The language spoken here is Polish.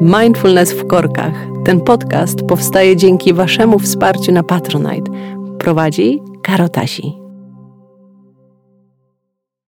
Mindfulness w korkach. Ten podcast powstaje dzięki Waszemu wsparciu na Patronite. Prowadzi Karotasi.